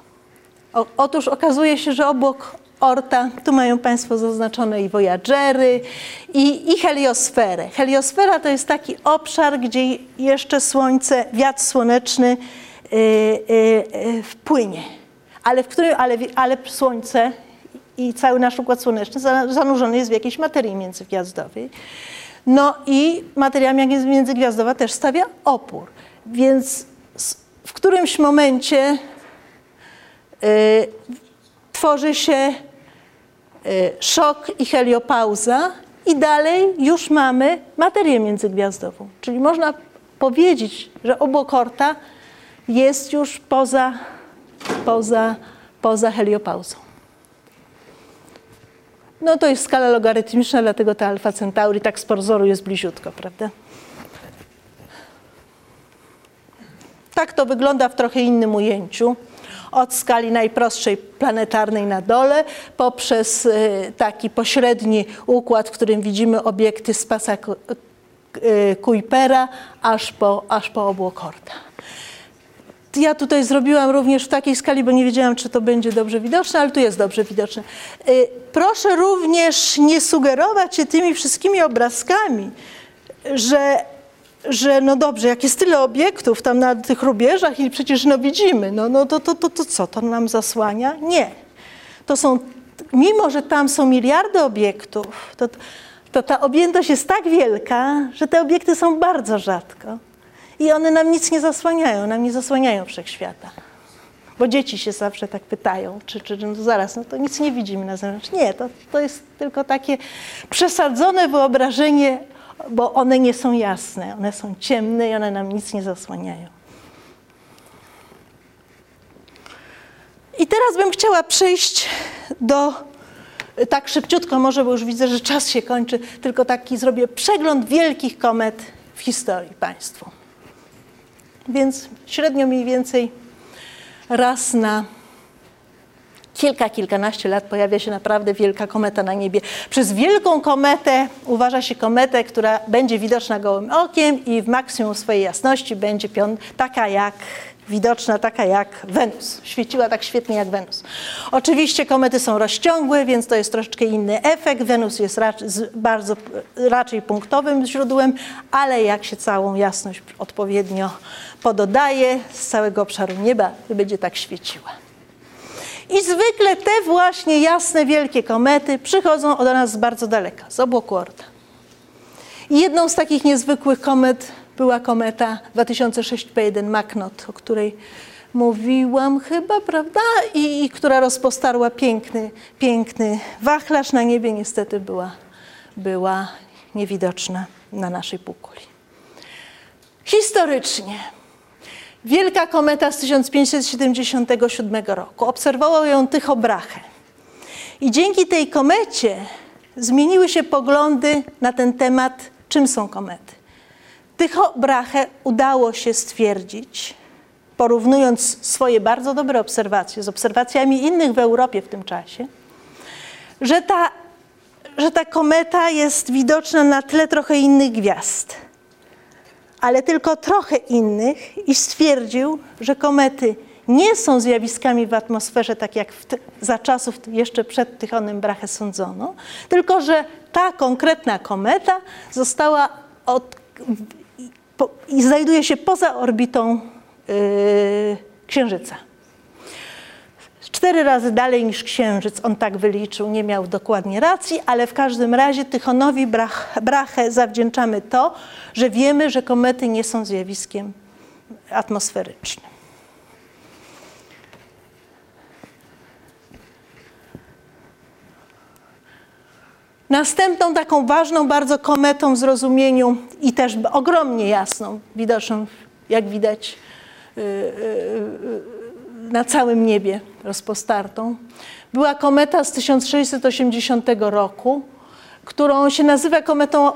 O, otóż okazuje się, że obok Orta, tu mają Państwo zaznaczone i Voyagery, i, i heliosferę. Heliosfera to jest taki obszar, gdzie jeszcze Słońce, wiatr słoneczny yy, yy, wpłynie ale, w którym, ale, ale Słońce i cały nasz Układ Słoneczny zanurzony jest w jakiejś materii międzygwiazdowej. No i materia międzygwiazdowa też stawia opór. Więc w którymś momencie y, tworzy się y, szok i heliopauza i dalej już mamy materię międzygwiazdową. Czyli można powiedzieć, że obokorta jest już poza poza, poza heliopauzą. No to jest skala logarytmiczna, dlatego ta alfa Centauri tak z pozoru jest bliziutko, prawda? Tak to wygląda w trochę innym ujęciu. Od skali najprostszej planetarnej na dole, poprzez y, taki pośredni układ, w którym widzimy obiekty z pasa y, Kuipera, aż po, aż po obłok Oorta ja tutaj zrobiłam również w takiej skali, bo nie wiedziałam, czy to będzie dobrze widoczne, ale tu jest dobrze widoczne. Y, proszę również nie sugerować się tymi wszystkimi obrazkami, że, że no dobrze, jak jest tyle obiektów tam na tych rubieżach i przecież no widzimy, no, no to, to, to, to co, to nam zasłania? Nie. to są, mimo że tam są miliardy obiektów, to, to ta objętość jest tak wielka, że te obiekty są bardzo rzadko. I one nam nic nie zasłaniają, nam nie zasłaniają wszechświata. Bo dzieci się zawsze tak pytają, czy, czy no zaraz, no to nic nie widzimy na zewnątrz. Nie, to, to jest tylko takie przesadzone wyobrażenie, bo one nie są jasne, one są ciemne i one nam nic nie zasłaniają. I teraz bym chciała przejść do, tak szybciutko może, bo już widzę, że czas się kończy, tylko taki zrobię przegląd wielkich komet w historii Państwu. Więc średnio mniej więcej raz na kilka, kilkanaście lat pojawia się naprawdę wielka kometa na niebie. Przez wielką kometę uważa się kometę, która będzie widoczna gołym okiem i w maksimum swojej jasności będzie taka jak widoczna taka jak Wenus. Świeciła tak świetnie jak Wenus. Oczywiście komety są rozciągłe, więc to jest troszeczkę inny efekt. Wenus jest raczej, bardzo raczej punktowym źródłem, ale jak się całą jasność odpowiednio pododaje z całego obszaru nieba, będzie tak świeciła. I zwykle te właśnie jasne, wielkie komety przychodzą do nas z bardzo daleka, z obłoku Orta. I jedną z takich niezwykłych komet była kometa 2006 P1 Maknot, o której mówiłam chyba, prawda? I, I, która rozpostarła piękny, piękny wachlarz na niebie, niestety była, była niewidoczna na naszej półkuli. Historycznie. Wielka kometa z 1577 roku. Obserwował ją Tycho Brahe. I dzięki tej komecie zmieniły się poglądy na ten temat, czym są komety. Tycho Brahe udało się stwierdzić, porównując swoje bardzo dobre obserwacje z obserwacjami innych w Europie w tym czasie, że ta, że ta kometa jest widoczna na tle trochę innych gwiazd, ale tylko trochę innych i stwierdził, że komety nie są zjawiskami w atmosferze, tak jak za czasów jeszcze przed Tychonem Brahe sądzono, tylko że ta konkretna kometa została od, po, i znajduje się poza orbitą yy, Księżyca. Cztery razy dalej niż Księżyc, on tak wyliczył, nie miał dokładnie racji, ale w każdym razie Tychonowi Brache zawdzięczamy to, że wiemy, że komety nie są zjawiskiem atmosferycznym. Następną taką ważną bardzo kometą w zrozumieniu i też ogromnie jasną, widoczną, jak widać, y, y, y, na całym niebie rozpostartą, była kometa z 1680 roku, którą się nazywa kometą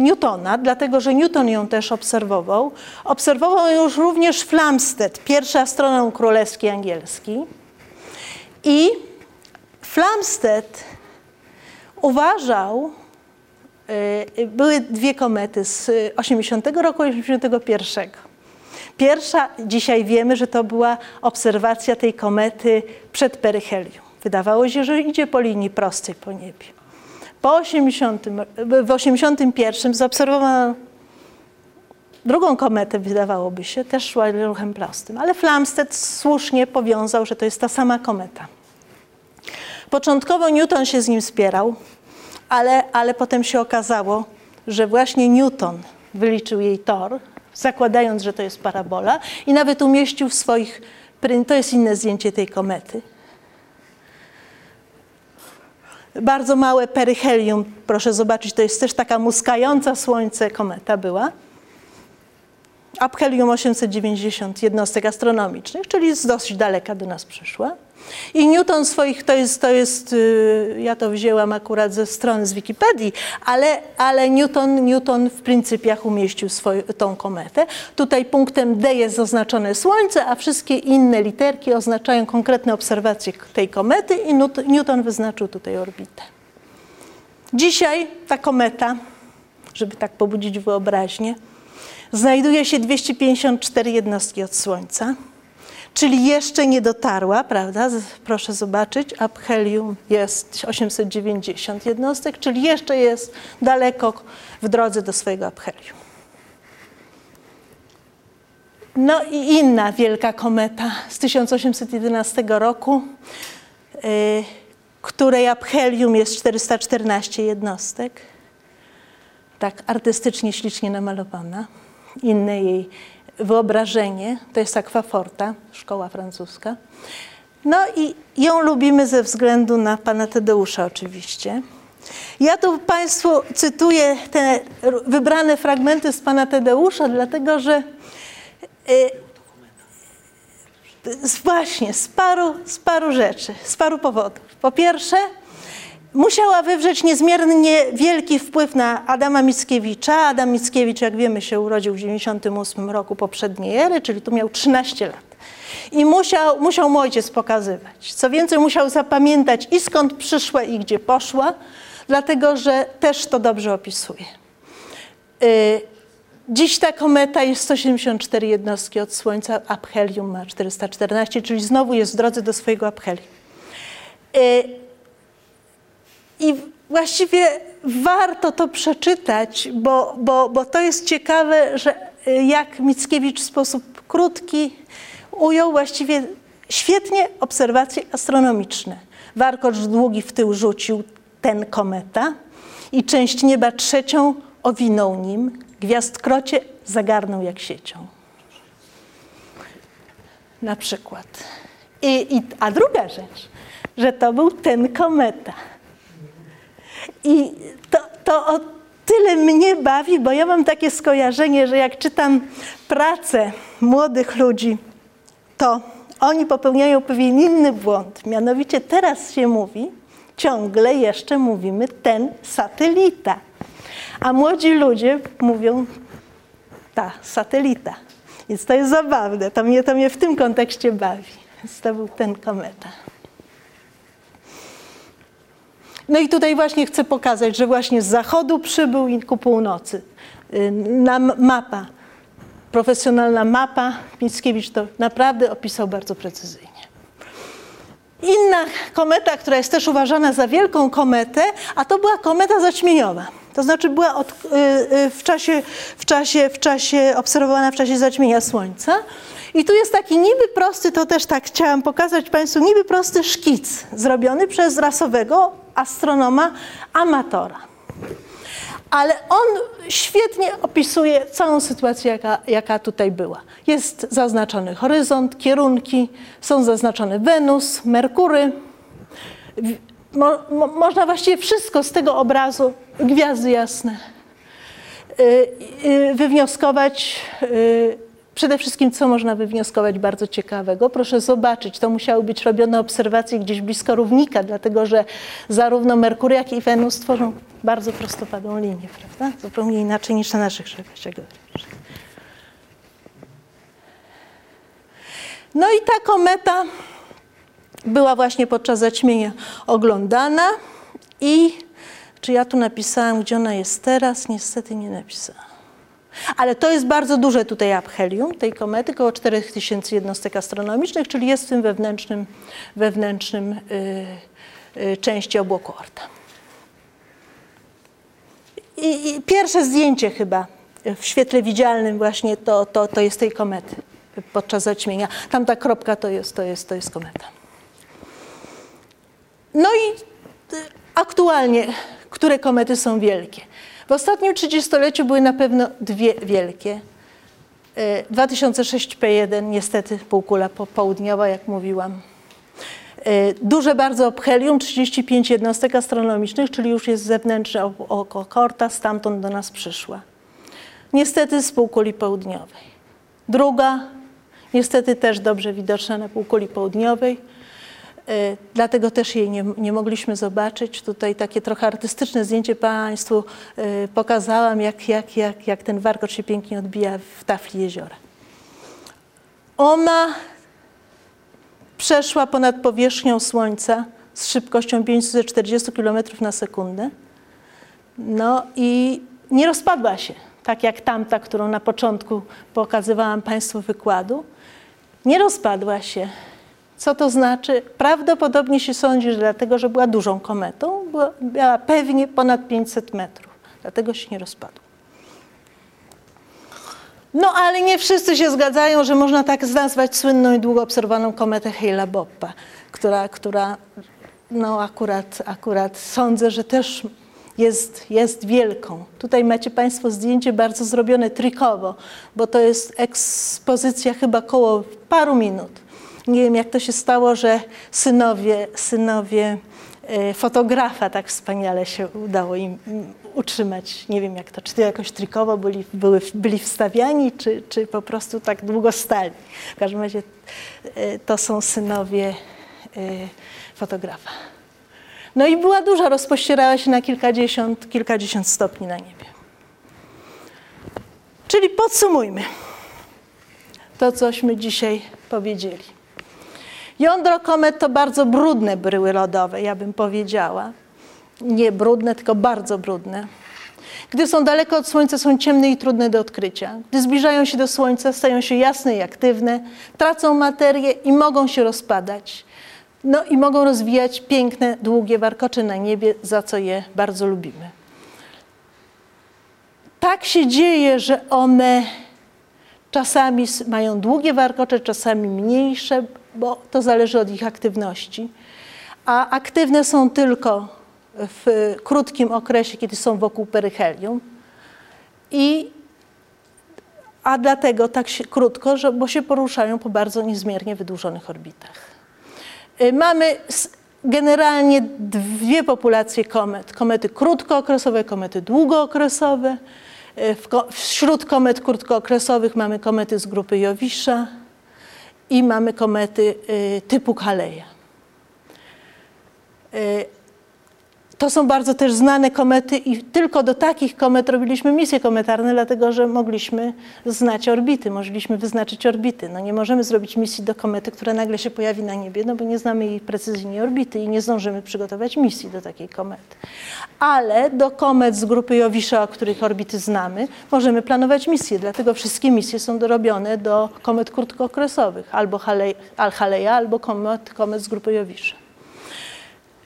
Newtona, dlatego że Newton ją też obserwował. Obserwował ją już również Flamsteed, pierwszy astronom królewski angielski. I Flamsteed uważał, y, były dwie komety z 80 roku i 81. Pierwsza, dzisiaj wiemy, że to była obserwacja tej komety przed peryhelium. Wydawało się, że idzie po linii prostej po niebie. Po 80, w 81 zaobserwowano drugą kometę, wydawałoby się, też szła ruchem prostym, ale Flamsteed słusznie powiązał, że to jest ta sama kometa. Początkowo Newton się z nim spierał, ale, ale potem się okazało, że właśnie Newton wyliczył jej tor, zakładając, że to jest parabola i nawet umieścił w swoich, to jest inne zdjęcie tej komety. Bardzo małe peryhelium, proszę zobaczyć, to jest też taka muskająca słońce kometa była. Aphelium 890 jednostek astronomicznych, czyli z dosyć daleka do nas przyszła. I Newton swoich, to jest, to jest, y, ja to wzięłam akurat ze strony z Wikipedii, ale, ale Newton, Newton w pryncypiach umieścił swoją, tą kometę. Tutaj punktem D jest zaznaczone Słońce, a wszystkie inne literki oznaczają konkretne obserwacje tej komety i Newton wyznaczył tutaj orbitę. Dzisiaj ta kometa, żeby tak pobudzić wyobraźnię, znajduje się 254 jednostki od Słońca czyli jeszcze nie dotarła, prawda? Proszę zobaczyć, aphelium jest 890 jednostek, czyli jeszcze jest daleko w drodze do swojego aphelium. No i inna wielka kometa z 1811 roku, której aphelium jest 414 jednostek. Tak artystycznie, ślicznie namalowana. Inne jej wyobrażenie to jest Aquaforta, szkoła francuska. No i ją lubimy ze względu na pana Tadeusza oczywiście. Ja tu Państwu cytuję te wybrane fragmenty z pana Tadeusza, dlatego że y, właśnie z paru, z paru rzeczy, z paru powodów. Po pierwsze, musiała wywrzeć niezmiernie wielki wpływ na Adama Mickiewicza. Adam Mickiewicz, jak wiemy, się urodził w 98 roku poprzedniej ery, czyli tu miał 13 lat. I musiał, musiał mu ojciec pokazywać. Co więcej, musiał zapamiętać i skąd przyszła i gdzie poszła, dlatego że też to dobrze opisuje. Y, dziś ta kometa jest 174 jednostki od Słońca, aphelium ma 414, czyli znowu jest w drodze do swojego aphelium. Y, I właściwie warto to przeczytać, bo, bo, bo to jest ciekawe, że y, jak Mickiewicz w sposób krótki ujął właściwie świetnie obserwacje astronomiczne. Warkocz długi w tył rzucił ten kometa i część nieba trzecią owinął nim, gwiazdkrocie zagarnął jak siecią. Na przykład. I, i, a druga rzecz, że to był ten kometa. I to, to o tyle mnie bawi, bo ja mam takie skojarzenie, że jak czytam pracę młodych ludzi, to oni popełniają pewien inny błąd. Mianowicie teraz się mówi, ciągle jeszcze mówimy ten satelita. A młodzi ludzie mówią ta satelita. Więc to jest zabawne. To mnie, to mnie w tym kontekście bawi. Więc to był ten kometa. No i tutaj właśnie chcę pokazać, że właśnie z zachodu przybył i ku północy. Y, na mapa, profesjonalna mapa, Mickiewicz to naprawdę opisał bardzo precyzyjnie. Inna kometa, która jest też uważana za wielką kometę, a to była kometa zaćmieniowa. To znaczy była od, y, y, w, czasie, w, czasie, w czasie obserwowana w czasie zaćmienia Słońca. I tu jest taki niby prosty, to też tak chciałam pokazać Państwu, niby prosty szkic zrobiony przez rasowego astronoma amatora. Ale on świetnie opisuje całą sytuację, jaka, jaka tutaj była. Jest zaznaczony horyzont, kierunki, są zaznaczone Wenus, Merkury. Mo, mo, można właściwie wszystko z tego obrazu, gwiazdy jasne, yy, yy, wywnioskować. Yy, Przede wszystkim, co można wywnioskować bardzo ciekawego? Proszę zobaczyć, to musiały być robione obserwacje gdzieś blisko równika, dlatego że zarówno Merkury, jak i Wenus tworzą bardzo prostopadłą linię, prawda? Zupełnie inaczej niż na naszych żeglach. No i ta kometa była właśnie podczas zaćmienia oglądana i czy ja tu napisałam, gdzie ona jest teraz? Niestety nie napisałam. Ale to jest bardzo duże tutaj aphelium tej komety, około 4000 jednostek astronomicznych, czyli jest w tym wewnętrznym, wewnętrznym yy, części obłoku Orta. I, I, pierwsze zdjęcie chyba w świetle widzialnym właśnie to, to, to jest tej komety podczas zaćmienia. Tam ta kropka to jest, to jest, to jest kometa. No i y, aktualnie, które komety są wielkie? W ostatnim trzydziestoleciu były na pewno dwie wielkie. 2006 P1, niestety półkula południowa, jak mówiłam. Duże bardzo obhelium, 35 jednostek astronomicznych, czyli już jest zewnętrzne oko Korta, stamtąd do nas przyszła. Niestety z półkuli południowej. Druga, niestety też dobrze widoczna na półkuli południowej, E, dlatego też jej nie, nie, mogliśmy zobaczyć. Tutaj takie trochę artystyczne zdjęcie Państwu e, pokazałam, jak, jak, jak, jak ten warkocz się pięknie odbija w tafli jeziora. Ona przeszła ponad powierzchnią Słońca z szybkością 540 km na sekundę. No i nie rozpadła się, tak jak tamta, którą na początku pokazywałam Państwu wykładu. Nie rozpadła się co to znaczy? Prawdopodobnie się sądzi, że dlatego, że była dużą kometą, była, miała pewnie ponad 500 metrów. Dlatego się nie rozpadła. No ale nie wszyscy się zgadzają, że można tak nazwać słynną i długo obserwowaną kometę Hale'a-Boppa, która, która no akurat, akurat sądzę, że też jest, jest wielką. Tutaj macie Państwo zdjęcie bardzo zrobione trikowo, bo to jest ekspozycja chyba koło paru minut. Nie wiem, jak to się stało, że synowie, synowie e, fotografa tak wspaniale się udało im im utrzymać. Nie wiem, jak to, czy to jakoś trikowo byli, były, byli wstawiani, czy, czy po prostu tak długo stali. W każdym razie e, to są synowie e, fotografa. No i była duża, rozpościerała się na kilkadziesiąt, kilkadziesiąt stopni na niebie. Czyli podsumujmy to, cośmy dzisiaj powiedzieli. Jądro komet to bardzo brudne bryły lodowe, ja bym powiedziała. Nie brudne, tylko bardzo brudne. Gdy są daleko od Słońca, są ciemne i trudne do odkrycia. Gdy zbliżają się do Słońca, stają się jasne i aktywne, tracą materię i mogą się rozpadać. No i mogą rozwijać piękne, długie warkocze na niebie, za co je bardzo lubimy. Tak się dzieje, że one czasami mają długie warkocze, czasami mniejsze, bo to zależy od ich aktywności. A aktywne są tylko w krótkim okresie, kiedy są wokół peryhelium. I a dlatego tak się, krótko, że, bo się poruszają po bardzo niezmiernie wydłużonych orbitach. Y, Mamy generalnie dwie populacje komet. Komety krótkookresowe, komety długookresowe. Y, Wśród komet krótkookresowych mamy komety z grupy Jowisza i mamy komety y, typu Kaleja. To są bardzo też znane komety i tylko do takich komet robiliśmy misje kometarne, dlatego że mogliśmy znać orbity, mogliśmy wyznaczyć orbity. No nie możemy zrobić misji do komety, która nagle się pojawi na niebie, no bo nie znamy jej precyzyjnie orbity i nie zdążymy przygotować misji do takiej komety. Ale do komet z grupy Jowisza, których orbity znamy, możemy planować misje, dlatego wszystkie misje są dorobione do komet krótkookresowych, albo Hale- Al-Haleja, albo komet, komet z grupy Jowisza.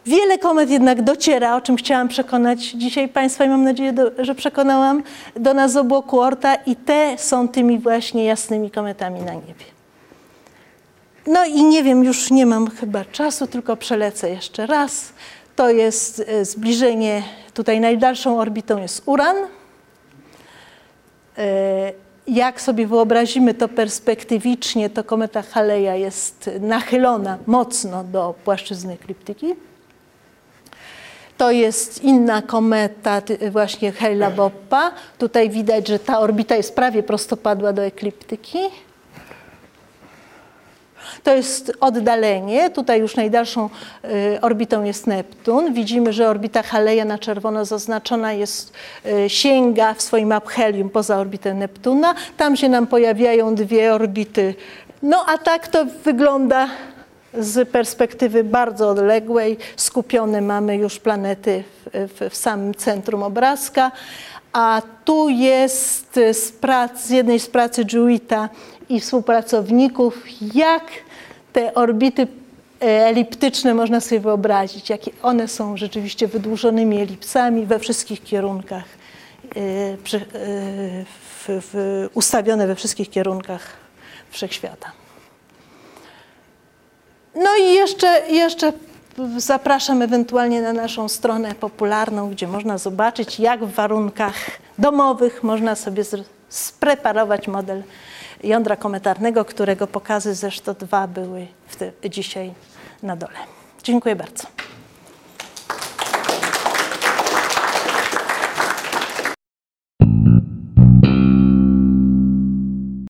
Wiele komet jednak dociera, o czym chciałam przekonać dzisiaj Państwa i mam nadzieję, że przekonałam, do nas z obłoku Orta i te są tymi właśnie jasnymi kometami na niebie. No i nie wiem, już nie mam chyba czasu, tylko przelecę jeszcze raz. To jest e, zbliżenie, tutaj najdalszą orbitą jest Uran. E, Jak sobie wyobrazimy to perspektywicznie, to kometa Haleja jest nachylona mocno do płaszczyzny ekliptyki. To jest inna kometa, właśnie Hale-Boppa. Tutaj widać, że ta orbita jest prawie prostopadła do ekliptyki. To jest oddalenie. Tutaj już najdalszą y, orbitą jest Neptun. Widzimy, że orbita Haleja na czerwono zaznaczona jest, y, sięga w swoim aphelium poza orbitę Neptuna. Tam się nam pojawiają dwie orbity. No a tak to wygląda z perspektywy bardzo odległej. Skupione mamy już planety w, w, w samym centrum obrazka. A tu jest z, prac, z jednej z pracy Jewita i współpracowników, jak te orbity e, eliptyczne można sobie wyobrazić, jakie one są rzeczywiście wydłużonymi elipsami we wszystkich kierunkach, e, e, ustawione we wszystkich kierunkach wszechświata. No i jeszcze, jeszcze zapraszam ewentualnie na naszą stronę popularną, gdzie można zobaczyć, jak w warunkach domowych można sobie spreparować model jądra kometarnego, którego pokazy zresztą dwa były dzisiaj na dole. Dziękuję bardzo.